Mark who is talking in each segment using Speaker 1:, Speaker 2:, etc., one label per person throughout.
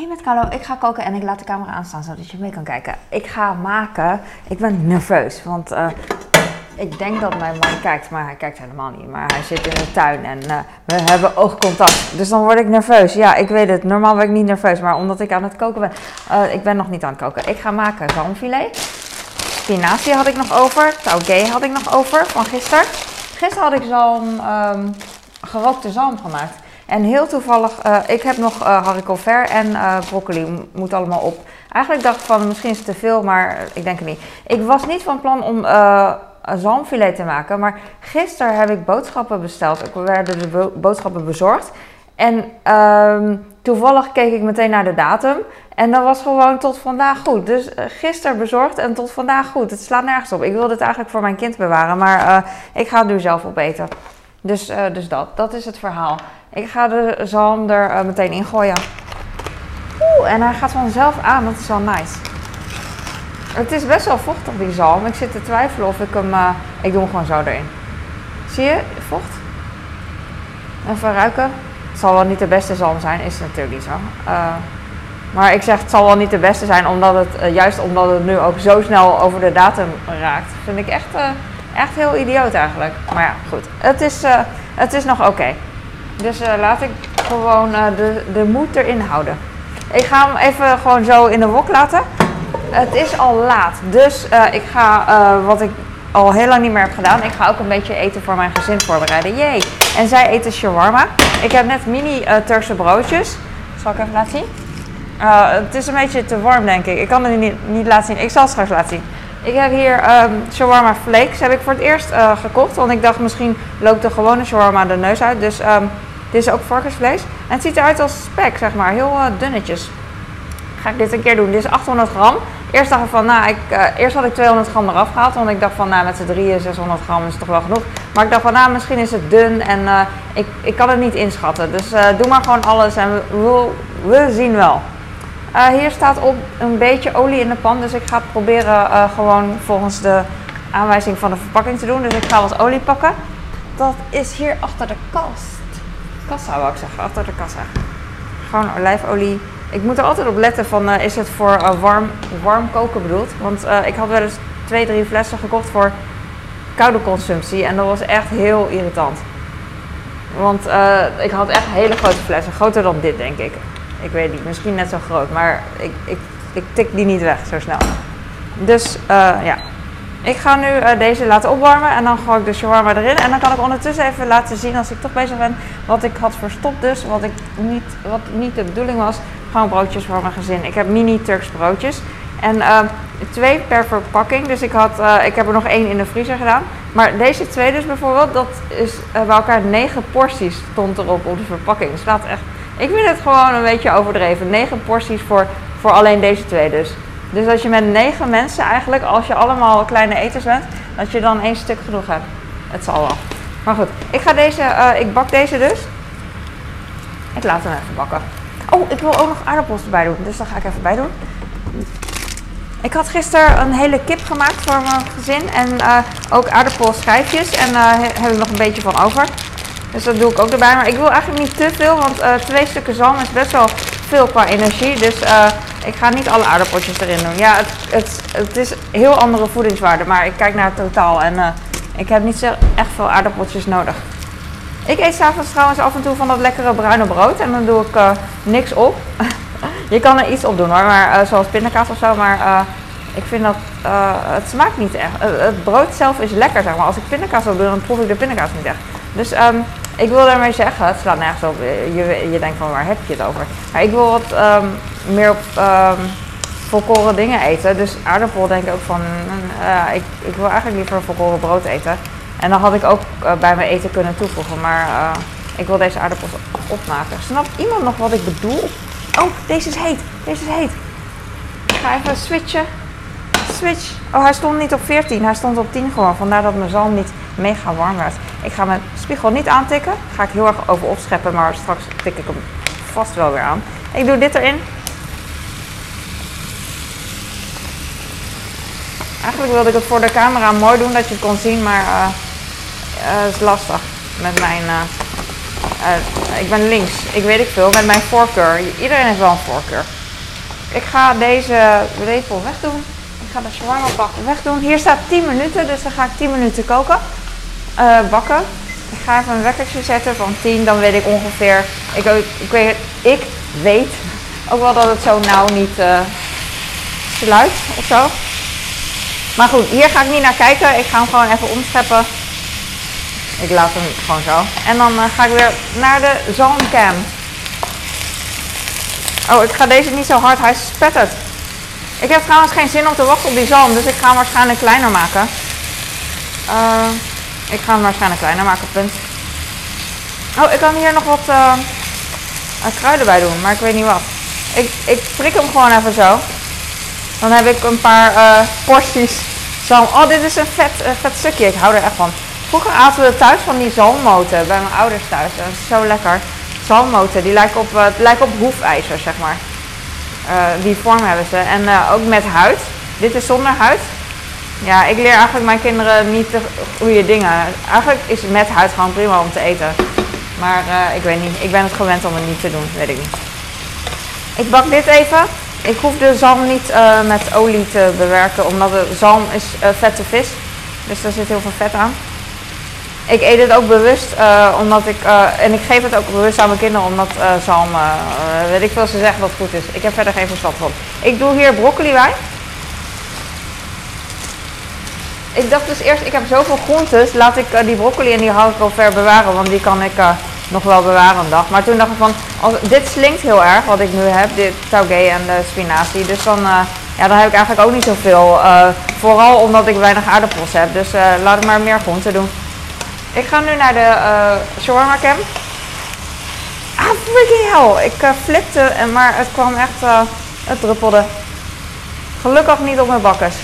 Speaker 1: Hey met Carlo, ik ga koken en ik laat de camera aanstaan zodat je mee kan kijken. Ik ga maken. Ik ben nerveus, want uh, ik denk dat mijn man kijkt, maar hij kijkt helemaal niet. Maar hij zit in de tuin en uh, we hebben oogcontact. Dus dan word ik nerveus. Ja, ik weet het. Normaal ben ik niet nerveus, maar omdat ik aan het koken ben. Uh, ik ben nog niet aan het koken. Ik ga maken zalmfilet. Spinazie had ik nog over. Taugé had ik nog over van gisteren. Gisteren had ik zalm, um, gerookte zalm gemaakt. En heel toevallig, uh, ik heb nog uh, haricot vert en uh, broccoli, moet allemaal op. Eigenlijk dacht ik van misschien is het te veel, maar ik denk het niet. Ik was niet van plan om zalmfilet te maken, maar gisteren heb ik boodschappen besteld. Ik werden de bo boodschappen bezorgd. En um, toevallig keek ik meteen naar de datum. En dat was gewoon tot vandaag goed. Dus gisteren bezorgd en tot vandaag goed. Het slaat nergens op. Ik wilde het eigenlijk voor mijn kind bewaren, maar ik ga het nu zelf opeten. Dus, dus dat, dat is het verhaal. Ik ga de zalm er uh, meteen in gooien. Oeh, en hij gaat vanzelf aan. Dat is wel nice. Het is best wel vochtig, die zalm. Ik zit te twijfelen of ik hem... Uh, ik doe hem gewoon zo erin. Zie je? Vocht. Even ruiken. Het zal wel niet de beste zalm zijn. Is natuurlijk niet zo. Maar ik zeg het zal wel niet de beste zijn. Omdat het, juist omdat het nu ook zo snel over de datum raakt. Vind ik echt, echt heel idioot eigenlijk. Maar ja, goed. Het is, het is nog oké. Dus uh, laat ik gewoon uh, de, de moed erin houden. Ik ga hem even gewoon zo in de wok laten. Het is al laat, dus ik ga wat ik al heel lang niet meer heb gedaan. Ik ga ook een beetje eten voor mijn gezin voorbereiden. Jee! En zij eten shawarma. Ik heb net mini Turkse broodjes. Zal ik even laten zien? het is een beetje te warm, denk ik. Ik kan het niet, niet laten zien. Ik zal het straks laten zien. Ik heb hier um, shawarma flakes. Heb ik voor het eerst gekocht. Want ik dacht misschien loopt de gewone shawarma de neus uit. Dus um, dit is ook varkensvlees. En het ziet eruit als spek, zeg maar. Heel uh, dunnetjes. Ga ik dit een keer doen. Dit is 800 gram. Eerst dacht ik van, nou, ik, uh, eerst had ik 200 gram eraf gehaald. Want ik dacht van, nou, met z'n drieën 600 gram is toch wel genoeg. Maar ik dacht van, nou, misschien is het dun en ik, ik kan het niet inschatten. Dus doe maar gewoon alles en we, we zien wel. Hier staat op een beetje olie in de pan. Dus ik ga proberen gewoon volgens de aanwijzing van de verpakking te doen. Dus ik ga wat olie pakken. Dat is hier achter de kast kassa, wou ik zeggen, achter de kassa. Gewoon olijfolie. Ik moet er altijd op letten van, uh, is het voor warm, warm koken bedoeld? Want ik had wel eens twee, drie flessen gekocht voor koude consumptie. En dat was echt heel irritant. Want ik had echt hele grote flessen. Groter dan dit, denk ik. Ik weet niet, misschien net zo groot. Maar ik, ik, ik tik die niet weg zo snel. Dus ja, ik ga nu uh, deze laten opwarmen en dan gooi ik de shawarma erin. En dan kan ik ondertussen even laten zien, als ik toch bezig ben, wat ik had verstopt dus. Wat, ik niet, wat niet de bedoeling was. Gewoon broodjes voor mijn gezin. Ik heb mini Turks broodjes. En uh, twee per verpakking. Dus ik, had, ik heb er nog één in de vriezer gedaan. Maar deze twee dus bijvoorbeeld, dat is bij elkaar negen porties stond erop op de verpakking. Dus dat echt, ik vind het gewoon een beetje overdreven. Negen porties voor, voor alleen deze twee dus. Dus als je met negen mensen eigenlijk, als je allemaal kleine eters bent, dat je dan één stuk genoeg hebt. Het zal wel. Maar goed, ik ga deze, uh, ik bak deze dus. Ik laat hem even bakken. Oh, ik wil ook nog aardappels erbij doen, dus dat ga ik even bij doen. Ik had gisteren een hele kip gemaakt voor mijn gezin en uh, ook aardappelschijfjes en daar uh, heb ik nog een beetje van over. Dus dat doe ik ook erbij, maar ik wil eigenlijk niet te veel, want twee stukken zalm is best wel veel qua energie. Dus ik ga niet alle aardappeltjes erin doen. Ja, het, het, het is heel andere voedingswaarde, maar ik kijk naar het totaal en uh, ik heb niet zo echt veel aardappeltjes nodig. Ik eet s'avonds trouwens af en toe van dat lekkere bruine brood en dan doe ik niks op. je kan er iets op doen hoor, maar, zoals pindakaas of zo, maar ik vind dat het smaakt niet echt. het brood zelf is lekker zeg maar. Als ik pindakaas wil doen, dan proef ik de pindakaas niet echt. Dus um, ik wil daarmee zeggen, het slaat nergens op. Je, je denkt van waar heb je het over? Maar ik wil wat um, meer op um, volkoren dingen eten. Dus aardappel denk ik ook van, uh, ik, ik wil eigenlijk liever volkoren brood eten. En dan had ik ook uh, bij mijn eten kunnen toevoegen. Maar uh, ik wil deze aardappels opmaken. Snapt iemand nog wat ik bedoel? Oh, deze is heet. Deze is heet. Ik ga even switchen. Switch. Oh, hij stond niet op 14. Hij stond op 10 gewoon. Vandaar dat mijn zalm niet mega warm werd. Ik ga mijn spiegel niet aantikken. Ga ik heel erg over opscheppen. Maar straks tik ik hem vast wel weer aan. Ik doe dit erin. Eigenlijk wilde ik het voor de camera mooi doen dat je het kon zien, maar uh, uh, het is lastig met mijn uh, ik ben links. Ik weet ik veel met mijn voorkeur. Iedereen heeft wel een voorkeur. Ik ga deze lepel wegdoen. Ik ga de shawarma pak wegdoen. Hier staat 10 minuten, dus dan ga ik 10 minuten koken. Uh, bakken. Ik ga even een wekkertje zetten van 10, dan weet ik ongeveer. Ik, ik, weet, ik weet ook wel dat het zo nauw niet uh, sluit of zo. Maar goed, hier ga ik niet naar kijken. Ik ga hem gewoon even omscheppen. Ik laat hem gewoon zo. En dan uh, ga ik weer naar de zalmcam. Oh, ik ga deze niet zo hard. Hij spettert. Ik heb trouwens geen zin om te wachten op die zalm. Dus ik ga hem waarschijnlijk kleiner maken. Uh, ik ga hem waarschijnlijk kleiner maken, punt. Oh, ik kan hier nog wat uh, kruiden bij doen. Maar ik weet niet wat. Ik, ik prik hem gewoon even zo. Dan heb ik een paar porties zalm. Oh, dit is een vet, vet stukje. Ik hou er echt van. Vroeger aten we thuis van die zalmmoten bij mijn ouders thuis. Dat is zo lekker. Zalmmoten, die lijken op, lijken op hoefijzer, zeg maar. Uh, die vorm hebben ze. En uh, ook met huid. Dit is zonder huid. Ja, ik leer eigenlijk mijn kinderen niet de goede dingen. Eigenlijk is met huid gewoon prima om te eten. Maar ik weet niet, ik ben het gewend om het niet te doen, weet ik niet. Ik bak dit even. Ik hoef de zalm niet met olie te bewerken, omdat de zalm is vette vis. Dus daar zit heel veel vet aan. Ik eet het ook bewust, uh, omdat ik, uh, en ik geef het ook bewust aan mijn kinderen, omdat uh, zalm, weet ik veel, ze zeggen het goed is. Ik heb verder geen verstand van. Ik doe hier broccoli bij. Ik dacht dus eerst, ik heb zoveel groentes, laat ik die broccoli en die hou ik wel ver bewaren, want die kan ik nog wel bewaren een dag. Maar toen dacht ik van, als, dit slinkt heel erg, wat ik nu heb, dit taugé en de spinazie. Dus dan, ja, dan heb ik eigenlijk ook niet zoveel. vooral omdat ik weinig aardappels heb, dus laat ik maar meer groenten doen. Ik ga nu naar de uh, shawarma cam. Ah, freaking hell. Ik uh, flipte, en, maar het kwam echt, uh, het druppelde. Gelukkig niet op mijn bakkers.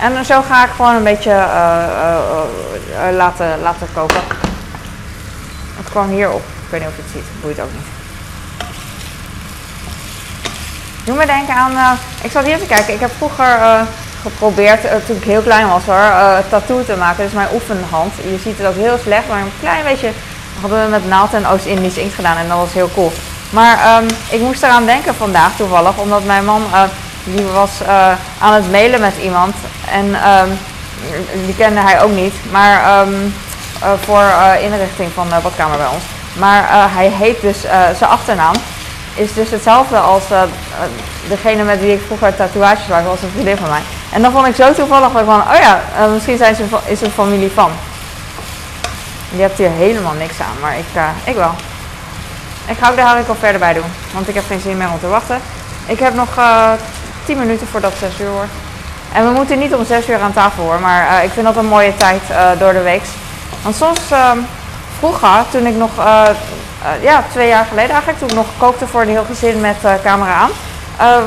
Speaker 1: En zo ga ik gewoon een beetje laten, laten koken. Het kwam hierop. Ik weet niet of je het ziet. Boeit ook niet. Doe me denken aan... ik zal hier even kijken. Ik heb vroeger geprobeerd, uh, toen ik heel klein was hoor, uh, tattoo te maken. Dus mijn oefenhand. Je ziet het ook heel slecht, maar een klein beetje hadden we met naald en Oost-Indisch inkt gedaan en dat was heel cool. Maar um, ik moest eraan denken vandaag toevallig, omdat mijn man uh, die was aan het mailen met iemand en um, die kende hij ook niet, maar um, voor inrichting van de badkamer bij ons. Maar hij heet dus zijn achternaam is dus hetzelfde als degene met wie ik vroeger tatoeages maakte, was een vriendin van mij. En dan vond ik zo toevallig dat ik van, oh ja, uh, misschien zijn ze, is een familie van. Je hebt hier helemaal niks aan, maar ik, uh, ik wel. Ik ga ook de al verder bij doen, want ik heb geen zin meer om te wachten. Ik heb nog uh, eh, 10 minuten voordat het 6 uur wordt. En we moeten niet om 6 uur aan tafel hoor, maar ik vind dat een mooie tijd door de week. Want soms, ehm, vroeger, toen ik nog, ja, twee jaar geleden eigenlijk, toen ik nog kookte voor een heel gezin met camera aan,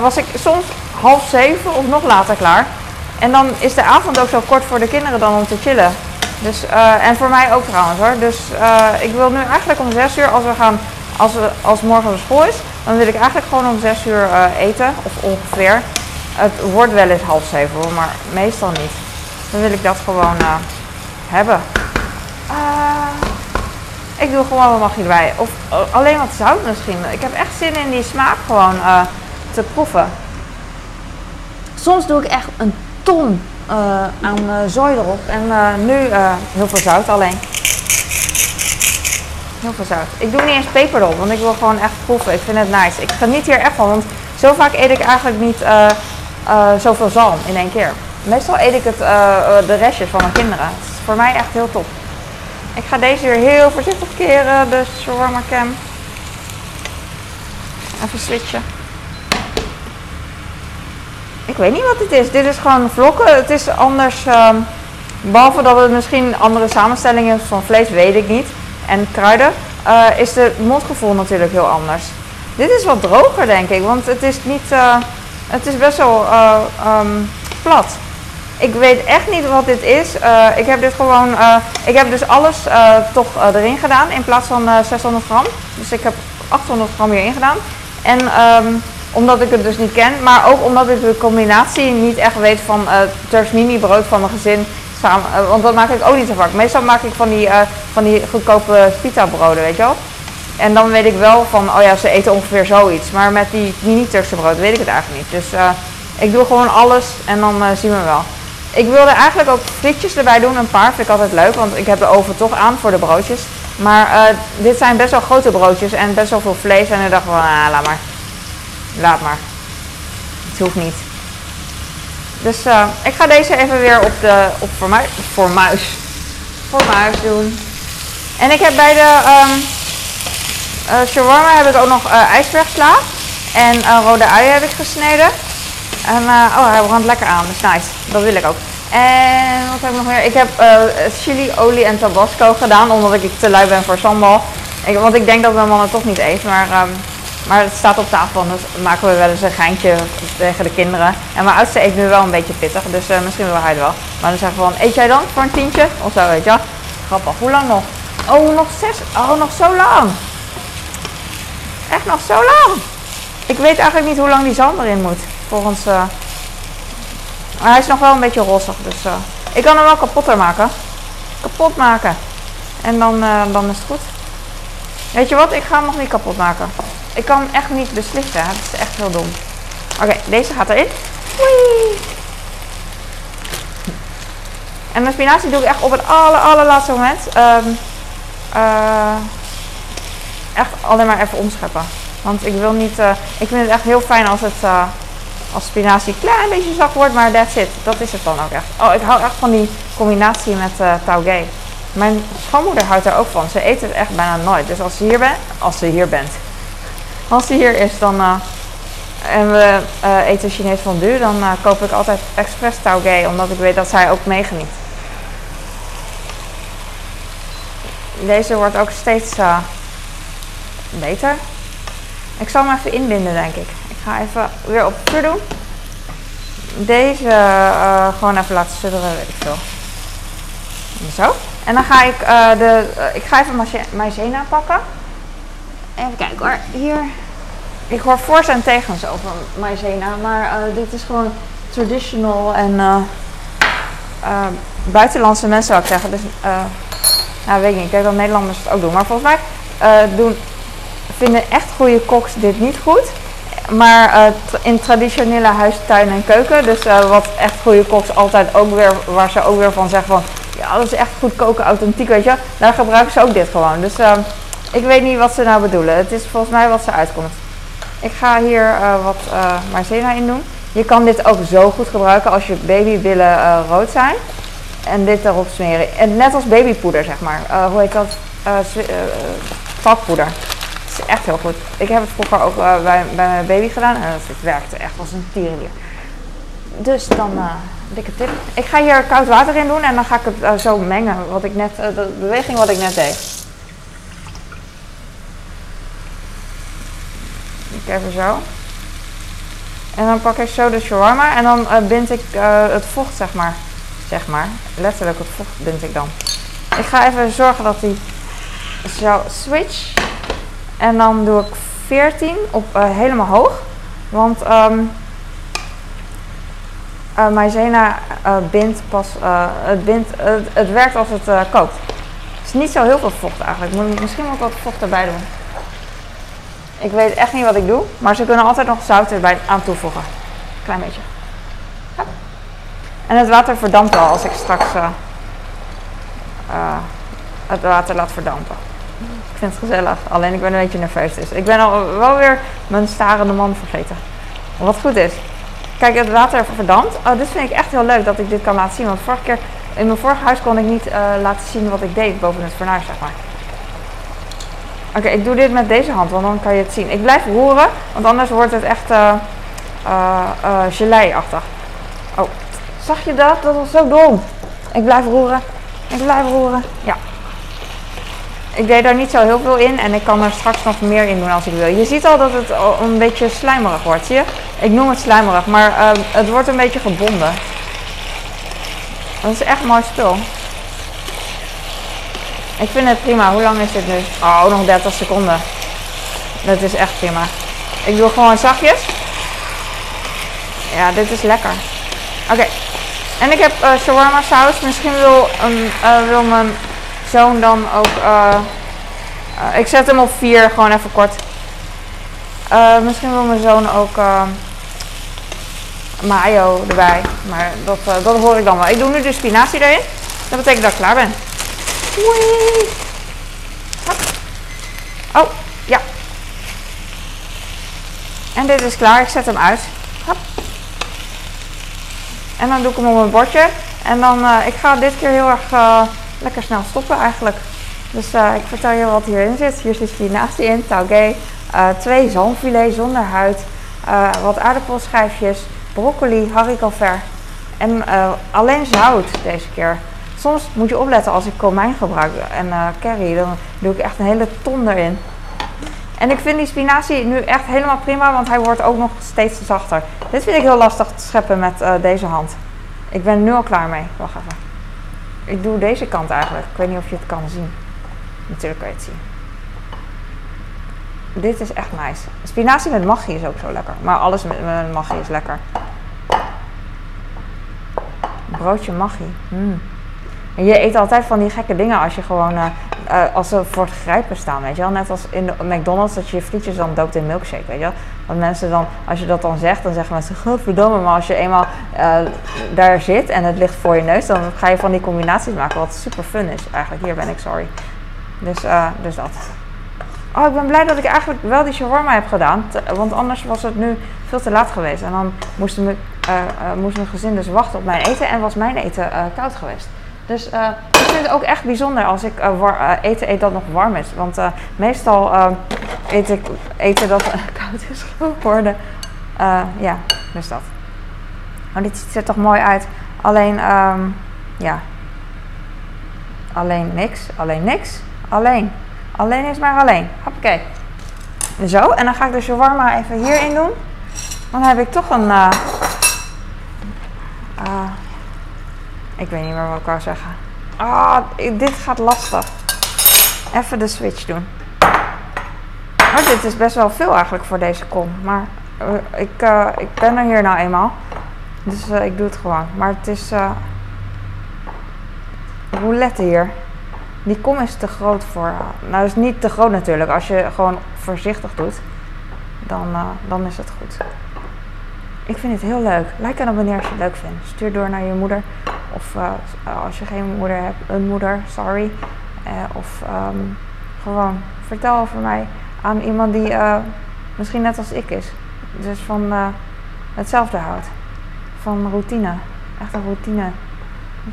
Speaker 1: was ik soms half zeven of nog later klaar. En dan is de avond ook zo kort voor de kinderen dan om te chillen. Dus, uh, en voor mij ook trouwens hoor. Dus uh, ik wil nu eigenlijk om zes uur, als we gaan, als, we, als morgen de school is, dan wil ik eigenlijk gewoon om zes uur uh, eten, of ongeveer. Het wordt wel eens half zeven hoor, maar meestal niet. Dan wil ik dat gewoon hebben. ik doe gewoon wat mag je erbij. Of alleen wat zout misschien. Ik heb echt zin in die smaak gewoon te proeven. Soms doe ik echt een ton uh, aan uh, zooi erop. En uh, nu heel veel zout alleen. Heel veel zout. Ik doe niet eens peper want ik wil gewoon echt proeven. Ik vind het nice. Ik geniet hier echt van, want zo vaak eet ik eigenlijk niet zoveel zalm in één keer. Meestal eet ik het, de restjes van mijn kinderen. Het is voor mij echt heel top. Ik ga deze weer heel voorzichtig keren, de shawarma cam. Even switchen. Ik weet niet wat het is. Dit is gewoon vlokken. Het is anders. Um, behalve dat het misschien andere samenstellingen van vlees, weet ik niet. En kruiden. Uh, is het mondgevoel natuurlijk heel anders. Dit is wat droger, denk ik. Want het is niet. Uh, het is best wel uh, um, plat. Ik weet echt niet wat dit is. ik heb dit gewoon. ik heb dus alles toch erin gedaan in plaats van 600 gram. Dus ik heb 800 gram hierin gedaan. En. Um, omdat ik het dus niet ken, maar ook omdat ik de combinatie niet echt weet van uh, Turks mini brood van mijn gezin Samen, eh, want dat maak ik ook niet zo vaak. Meestal maak ik van die, uh, van die goedkope pita broden, weet je wel. En dan weet ik wel van, oh ja, ze eten ongeveer zoiets. Maar met die niet-Turkse brood weet ik het eigenlijk niet. Dus ik doe gewoon alles en dan zien we wel. Ik wilde eigenlijk ook frietjes erbij doen, een paar. Vind ik altijd leuk, want ik heb de oven toch aan voor de broodjes. Maar dit zijn best wel grote broodjes en best wel veel vlees. En ik dacht van, ah, laat maar. Laat maar. Het hoeft niet. Dus uh, ik ga deze even weer op de op formuis, formuis, formuis doen. En ik heb bij de um, shawarma heb ik ook nog uh, ijsbergsla. En rode uien heb ik gesneden. En oh, hij brandt lekker aan, dus nice. Dat wil ik ook. En wat heb ik nog meer? Ik heb chili, olie en tabasco gedaan, omdat ik te lui ben voor sambal. Ik, want ik denk dat mijn man het toch niet eet, maar um, maar het staat op tafel en dan maken we wel eens een geintje tegen de kinderen. En mijn oudste eet nu wel een beetje pittig, dus uh, misschien wil hij het wel. Maar dan zeggen we van, eet jij dan voor een tientje? Of zo, weet je Grappig. Hoe lang nog? Oh, nog zes. Oh, nog zo lang. Echt nog zo lang. Ik weet eigenlijk niet hoe lang die zalm erin moet. Volgens... Uh... Maar hij is nog wel een beetje rossig, dus... Uh... Ik kan hem wel kapotter maken. Kapot maken. En dan, dan is het goed. Weet je wat? Ik ga hem nog niet kapot maken. Ik kan echt niet beslissen. Het is echt heel dom. Oké, deze gaat erin. En mijn spinazie doe ik echt op het aller, allerlaatste moment. Um, uh, echt alleen maar even omscheppen. Want ik wil niet... Uh, ik vind het echt heel fijn als het... Uh, als spinazie een klein beetje zacht wordt, maar that's it. Dat is het dan ook echt. Oh, ik hou echt van die combinatie met uh, taugé. Mijn schoonmoeder houdt er ook van. Ze eet het echt bijna nooit. Dus als ze hier bent, als ze hier bent, als ze hier is dan, uh, en we uh, eten Chinees fondue, dan uh, koop ik altijd expres taugé, omdat ik weet dat zij ook meegeniet. Deze wordt ook steeds beter. Ik zal hem even inbinden, denk ik. Ik ga even weer op vuur doen. Deze gewoon even laten sudderen, weet ik veel. Zo. En dan ga ik de, ik ga even maizena pakken. Even kijken hoor. Hier. Ik hoor voor's en tegens over maizena. Maar uh, dit is gewoon traditional en uh, uh, buitenlandse mensen zou ik zeggen. Dus nou weet ik niet. Ik denk dat Nederlanders het ook doen. Maar volgens mij doen, vinden echt goede koks dit niet goed. Maar in traditionele huis, tuin en keuken. Dus wat echt goede koks altijd ook weer, waar ze ook weer van zeggen van... Ja, dat is echt goed koken, authentiek, weet je. Daar gebruiken ze ook dit gewoon. Dus ik weet niet wat ze nou bedoelen. Het is volgens mij wat ze uitkomt. Ik ga hier uh, wat uh, in doen. Je kan dit ook zo goed gebruiken als je babybillen uh, rood zijn. En dit erop smeren. En net als babypoeder, zeg maar. hoe heet dat? vakpoeder. Het is echt heel goed. Ik heb het vroeger ook bij, bij mijn baby gedaan. En het werkte echt als een tierenlier. Dus dan, dikke tip. Ik ga hier koud water in doen en dan ga ik het zo mengen. Wat ik net, de beweging wat ik net deed. Even zo. En dan pak ik zo de shawarma en dan uh, bind ik uh, het vocht, zeg maar. Zeg maar. Letterlijk het vocht bind ik dan. Ik ga even zorgen dat die zo switch. En dan doe ik 14 op uh, helemaal hoog. Want um, maizena bindt pas, het, bindt, het, het, werkt als het kookt. Het is niet zo heel veel vocht eigenlijk. Misschien moet ik wat vocht erbij doen. Ik weet echt niet wat ik doe, maar ze kunnen altijd nog zout erbij aan toevoegen. Klein beetje. En het water verdampt wel als ik straks uh, uh, het water laat verdampen. Ik vind het gezellig, alleen ik ben een beetje nerveus. Dus ik ben al wel weer mijn starende man vergeten. Wat goed is. Kijk, het water verdampt. Oh, dit vind ik echt heel leuk dat ik dit kan laten zien. Want vorige keer, in mijn vorige huis kon ik niet uh, laten zien wat ik deed boven het fornuis, zeg maar. Oké, ik doe dit met deze hand, want dan kan je het zien. Ik blijf roeren, want anders wordt het echt uh, uh, gelei-achtig. Oh, zag je dat? Dat was zo dom. Ik blijf roeren. Ik blijf roeren. Ja. Ik deed daar niet zo heel veel in en ik kan er straks nog meer in doen als ik wil. Je ziet al dat het een beetje slijmerig wordt, zie je? Ik noem het slijmerig, maar het wordt een beetje gebonden. Dat is echt mooi spul. Ik vind het prima. Hoe lang is dit nu? Oh, nog 30 seconden. Dat is echt prima. Ik doe gewoon zachtjes. Ja, dit is lekker. Oké. En ik heb uh, shawarma saus. Misschien wil, um, wil mijn zoon dan ook... ik zet hem op 4, gewoon even kort. misschien wil mijn zoon ook mayo erbij. Maar dat, dat hoor ik dan wel. Ik doe nu de spinazie erin. Dat betekent dat ik klaar ben. Wee. Oh, ja. En dit is klaar. Ik zet hem uit. Hop. En dan doe ik hem op mijn bordje. En dan, uh, ik ga dit keer heel erg uh, lekker snel stoppen eigenlijk. Dus uh, ik vertel je wat hierin zit. Hier zit spinazie in, taugé, twee zalmfilet zonder huid, wat aardappelschijfjes, broccoli, haricot vert en alleen zout deze keer. Soms moet je opletten als ik komijn gebruik en curry, dan doe ik echt een hele ton erin. En ik vind die spinazie nu echt helemaal prima, want hij wordt ook nog steeds zachter. Dit vind ik heel lastig te scheppen met uh, deze hand. Ik ben nu al klaar mee. Wacht even. Ik doe deze kant eigenlijk. Ik weet niet of je het kan zien. Natuurlijk kan je het zien. Dit is echt nice. Spinazie met magie is ook zo lekker. Maar alles met, met is lekker. Broodje magie. Mm. En je eet altijd van die gekke dingen als je gewoon, uh, uh, als ze voor het grijpen staan, weet je wel. Net als in de McDonald's dat je je frietjes dan doopt in milkshake, weet je wel. Want mensen dan, als je dat dan zegt, dan zeggen mensen, godverdomme. Maar als je eenmaal uh, daar zit en het ligt voor je neus, dan ga je van die combinaties maken, wat super fun is. Eigenlijk, hier ben ik, sorry. Dus, dus dat. Oh, ik ben blij dat ik eigenlijk wel die shawarma heb gedaan. Want anders was het nu veel te laat geweest. En dan moest, me, moest mijn gezin dus wachten op mijn eten en was mijn eten koud geweest. Dus uh, ik vind het ook echt bijzonder als ik war, uh, eten eet dat nog warm is. Want meestal eet ik eten dat koud is geworden. ja, dus dat. Maar dit ziet er toch mooi uit. Alleen, um, ja. Alleen niks. Alleen niks. Alleen. Alleen is maar alleen. Hoppakee. Zo, en dan ga ik de shawarma even hierin doen. Dan heb ik toch een... Ik weet niet meer wat ik wou zeggen. Ah, dit gaat lastig. Even de switch doen. Oh, dit is best wel veel eigenlijk voor deze kom. Maar uh, ik, uh, ik ben er hier nou eenmaal. Dus uh, ik doe het gewoon. Maar het is roulette hier. Die kom is te groot voor. Nou, is niet te groot natuurlijk. Als je gewoon voorzichtig doet, dan, dan is het goed. Ik vind het heel leuk. Like en abonneer als je het leuk vindt. Stuur door naar je moeder. Of uh, als je geen moeder hebt, een moeder, sorry. Uh, of um, gewoon vertel over mij aan iemand die misschien net als ik is. Dus van hetzelfde houdt. Van routine. Echt een routine.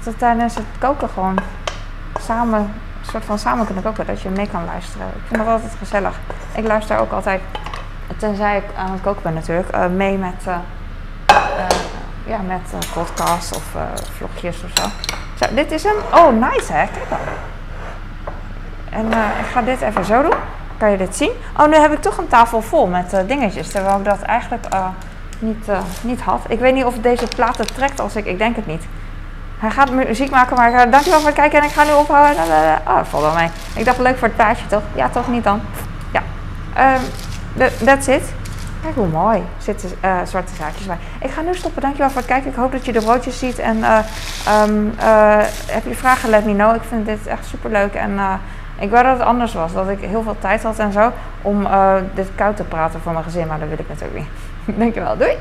Speaker 1: Dat tijdens het koken gewoon samen, een soort van samen kunnen koken. Dat je mee kan luisteren. Ik vind dat altijd gezellig. Ik luister ook altijd, tenzij ik aan het koken ben natuurlijk, mee met ja, met een podcast of uh, vlogjes of zo. zo. Dit is hem. Oh, nice hè. Kijk dan. En uh, ik ga dit even zo doen. Kan je dit zien? Oh, nu heb ik toch een tafel vol met dingetjes. Terwijl ik dat eigenlijk niet, niet had. Ik weet niet of deze platen trekt als ik... Ik denk het niet. Hij gaat muziek maken, maar uh, dankjewel voor het kijken en ik ga nu ophouden. Oh, dat valt mee. Ik dacht leuk voor het plaatje, toch? Ja, toch niet dan? Ja. Um, that's it. Kijk hoe mooi. Zitten uh, zwarte zaadjes bij. Ik ga nu stoppen. Dankjewel voor het kijken. Ik hoop dat je de broodjes ziet. En uh, um, uh, heb je vragen, let me know. Ik vind dit echt super leuk. En ik wou dat het anders was. Dat ik heel veel tijd had en zo. Om dit koud te praten voor mijn gezin. Maar dat wil ik natuurlijk niet. Dankjewel. Doei.